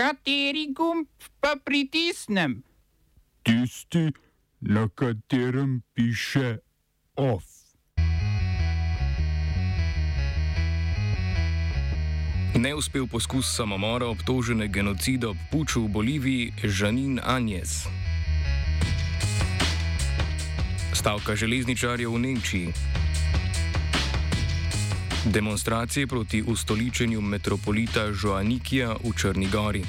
Kateri gumb pa pritisnem? Tisti, na katerem piše OF. Neuspel poskus samomora obtožene genocida ob puču v Boliviji Žanin Anjes. Stavka železničarjev v Nemčiji. Demonstracije proti ustoličenju metropolita Joannikija v Črni Gori.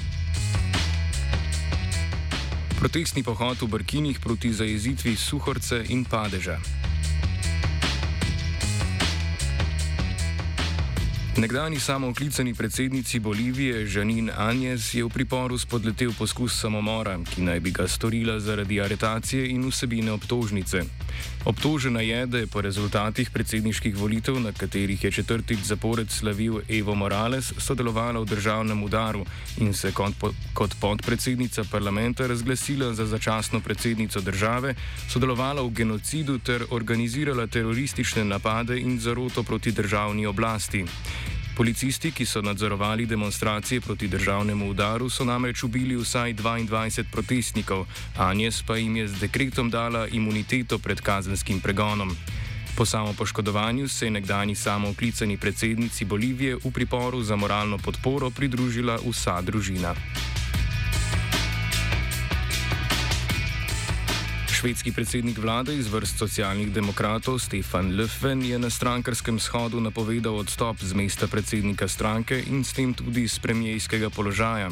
Protestni pohod v Brkinih proti zajezitvi suhorce in padeža. Nekdani samooklicani predsednici Bolivije Žanin Anjes je v priporu spodletel poskus samomora, ki naj bi ga storila zaradi aretacije in vsebine obtožnice. Obtožena je, da je po rezultatih predsedniških volitev, na katerih je četrtič zapored slavil Evo Morales, sodelovala v državnem udaru in se kot, po, kot podpredsednica parlamenta razglasila za začasno predsednico države, sodelovala v genocidu ter organizirala teroristične napade in zaroto proti državni oblasti. Policisti, ki so nadzorovali demonstracije proti državnemu udaru, so namreč ubili vsaj 22 protestnikov, Anjes pa jim je z dekretom dala imuniteto pred kazenskim pregonom. Po samopoškodovanju se je nekdani samooklicani predsednici Bolivije v priporu za moralno podporo pridružila vsa družina. Švedski predsednik vlade iz vrst socialnih demokratov Stefan Löfven je na strankarskem shodu napovedal odstop z mesta predsednika stranke in s tem tudi z premijejskega položaja.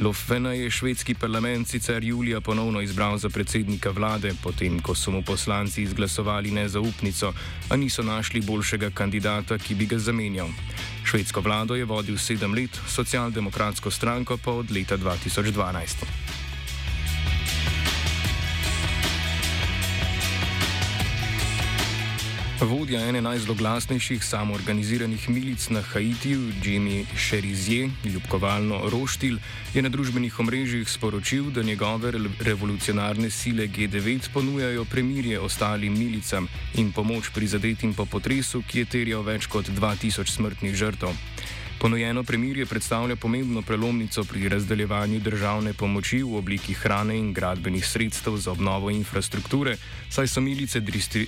Löfvena je švedski parlament sicer julija ponovno izbral za predsednika vlade, potem ko so mu poslanci izglasovali nezaupnico, a niso našli boljšega kandidata, ki bi ga zamenjal. Švedsko vlado je vodil sedem let, socialdemokratsko stranko pa od leta 2012. Vodja ene najzloglasnejših samoorganiziranih milic na Haitiju, Jimmy Cherizier, ljubkovalno Roštil, je na družbenih omrežjih sporočil, da njegove revolucionarne sile G9 ponujajo premirje ostalim milicam in pomoč prizadetim po potresu, ki je terjal več kot 2000 smrtnih žrtev. Ponujeno premirje predstavlja pomembno prelomnico pri razdeljevanju državne pomoči v obliki hrane in gradbenih sredstev za obnovo infrastrukture, saj so milice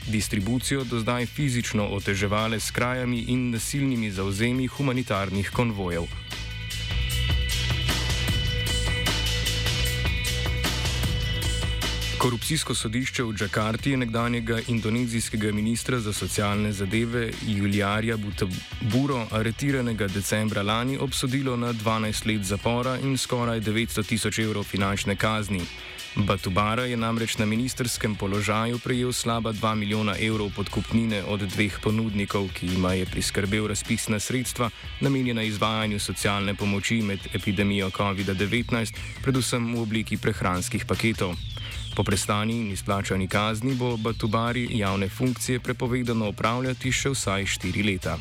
distribucijo do zdaj fizično oteževale s krajami in nasilnimi zauzemi humanitarnih konvojev. Korupcijsko sodišče v Džakarti je nekdanjega indonezijskega ministra za socialne zadeve Julijarja Buro, aretiranega decembra lani, obsodilo na 12 let zapora in skoraj 900 tisoč evrov finančne kazni. Batubara je namreč na ministerskem položaju prejel slaba 2 milijona evrov podkupnine od dveh ponudnikov, ki jima je priskrbel razpisna sredstva, namenjena izvajanju socialne pomoči med epidemijo COVID-19, predvsem v obliki prehranskih paketov. Po prestani in izplačani kazni bo Batubari javne funkcije prepovedano upravljati še vsaj štiri leta.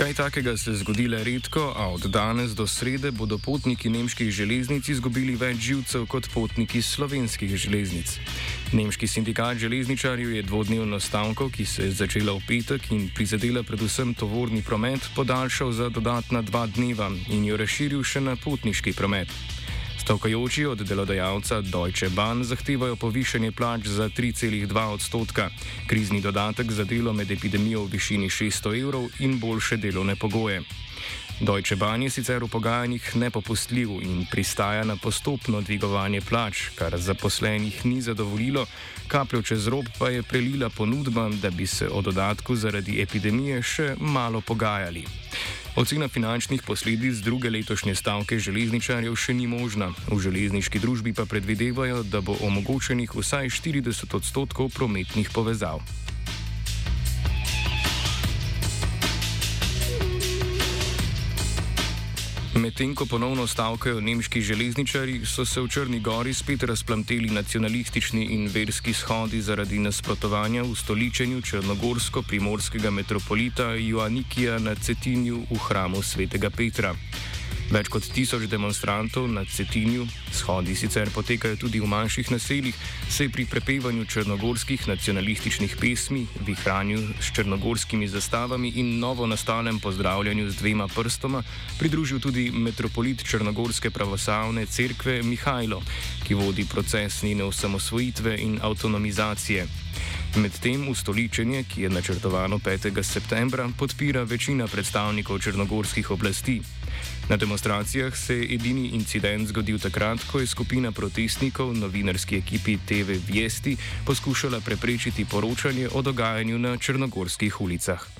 Kaj takega se zgodi le redko, a od danes do srede bodo potniki nemških železnic izgubili več živcev kot potniki slovenskih železnic. Nemški sindikat železničarjev je dvodnevno stavko, ki se je začela v petek in prizadela predvsem tovorni promet, podaljšal za dodatna dva dneva in jo razširil še na potniški promet. Stavkajoči od delodajalca Deutsche Bahn zahtevajo povišanje plač za 3,2 odstotka, krizni dodatek za delo med epidemijo v višini 600 evrov in boljše delovne pogoje. Deutsche Bahn je sicer v pogajanjih nepopustljiv in pristaja na postopno dvigovanje plač, kar zaposlenih ni zadovoljilo, kapljo čez rob pa je prelila ponudba, da bi se o dodatku zaradi epidemije še malo pogajali. Ocena finančnih posledic druge letošnje stavke železničarjev še ni možna. V železniški družbi pa predvidevajo, da bo omogočenih vsaj 40 odstotkov prometnih povezav. Medtem ko ponovno stavkajo nemški železničari, so se v Črni Gori spet razplamteli nacionalistični in verski shodi zaradi nasprotovanja v stoličenju črnogorsko-primorskega metropolita Joannikija na Cetinju v hramu svetega Petra. Več kot tisoč demonstrantov na Cetinju, shodi sicer potekajo tudi v manjših naseljih, se je pri prepevanju črnogorskih nacionalističnih pesmi, vihranju s črnogorskimi zastavami in novo nastalem pozdravljanju z dvema prstoma pridružil tudi metropolit Črnogorske pravoslavne cerkve Mihajlo, ki vodi proces njene osamosvojitve in avtonomizacije. Medtem ustoličenje, ki je načrtovano 5. septembra, podpira večina predstavnikov črnogorskih oblasti. Na demonstracijah se je edini incident zgodil takrat, ko je skupina protestnikov novinarski ekipi TV Vesti poskušala preprečiti poročanje o dogajanju na črnogorskih ulicah.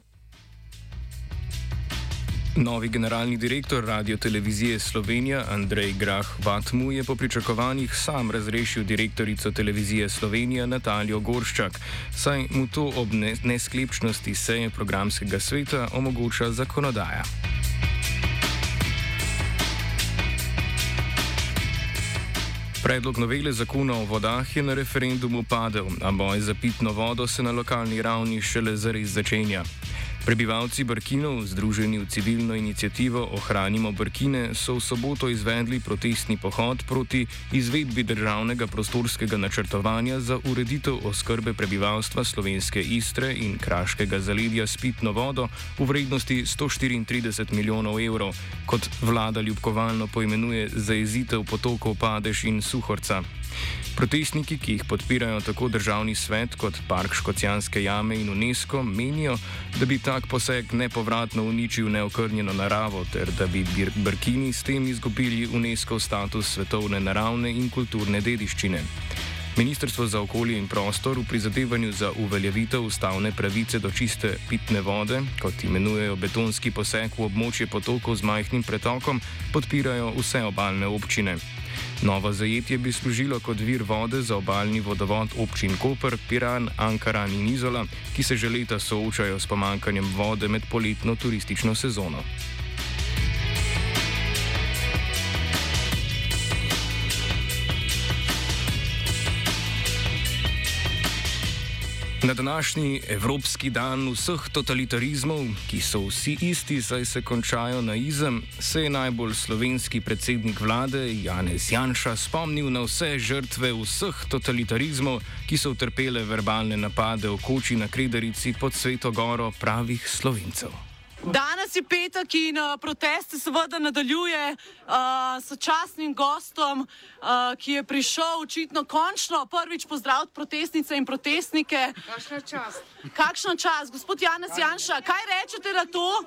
Novi generalni direktor Radio Televizije Slovenija Andrej Grah Vatmu je po pričakovanjih sam razrešil direktorico Televizije Slovenija Natalijo Gorščak, saj mu to ob ne nesklepčnosti seje programskega sveta omogoča zakonodaja. Predlog novele zakona o vodah je na referendumu padel, a boj za pitno vodo se na lokalni ravni šele zares začenja. Prebivalci Brkinov, združeni v civilno inicijativo Ohranimo Brkine, so v soboto izvedli protestni pohod proti izvedbi državnega prostorskega načrtovanja za ureditev oskrbe prebivalstva slovenske Istre in Kraškega zaledja s pitno vodo v vrednosti 134 milijonov evrov, kot vlada ljubkovalno poimenuje zaezitev potokov Padež in Suhorca. Protestniki, ki jih podpirajo tako državni svet kot Park Škocijanske jame in UNESCO, menijo, da bi tak poseg nepovratno uničil neokrnjeno naravo ter da bi Brkini s tem izgubili UNESCO status svetovne naravne in kulturne dediščine. Ministrstvo za okolje in prostor v prizadevanju za uveljavitev ustavne pravice do čiste pitne vode, kot imenujejo betonski poseg v območje potokov z majhnim pretokom, podpirajo vse obaljne občine. Novo zajetje bi služilo kot vir vode za obaljni vodovod občin Koper, Piran, Ankaran in Izola, ki se že leta soočajo s pomankanjem vode med poletno turistično sezono. Na današnji Evropski dan vseh totalitarizmov, ki so vsi isti, saj se končajo na izem, se je najbolj slovenski predsednik vlade Janez Janša spomnil na vse žrtve vseh totalitarizmov, ki so utrpele verbalne napade v koči na Krederici pod Sveto Goro pravih slovencev. Danes je petek in uh, protest se seveda nadaljuje uh, s častnim gostom, uh, ki je prišel očitno končno prvič pozdraviti protestnice in protestnike. Kakšna čast? Kakšna čast, gospod Janez Janša, kaj rečete na to?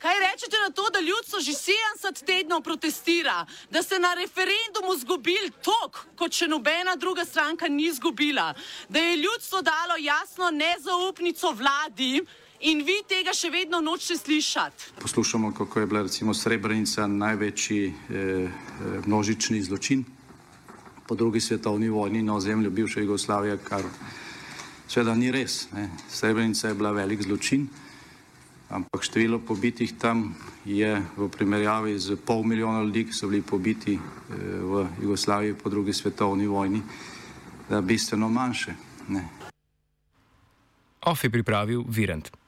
Kaj rečete na to, da ljudstvo že 70 tednov protestira, da ste na referendumu izgubili tok, kot še nobena druga stranka ni izgubila, da je ljudstvo dalo jasno nezaupnico vladi in vi tega še vedno nočete slišati? Poslušamo, kako je bila recimo Srebrenica največji eh, eh, množični zločin po drugi svetovni vojni na ozemlju bivše Jugoslavije, kar seveda ni res. Ne. Srebrenica je bila velik zločin, ampak število pobitih tam je v primerjavi z pol milijona ljudi, ki so bili pobiti eh, v Jugoslaviji po drugi svetovni vojni, bistveno manjše. Ne. Of je pripravil Virent.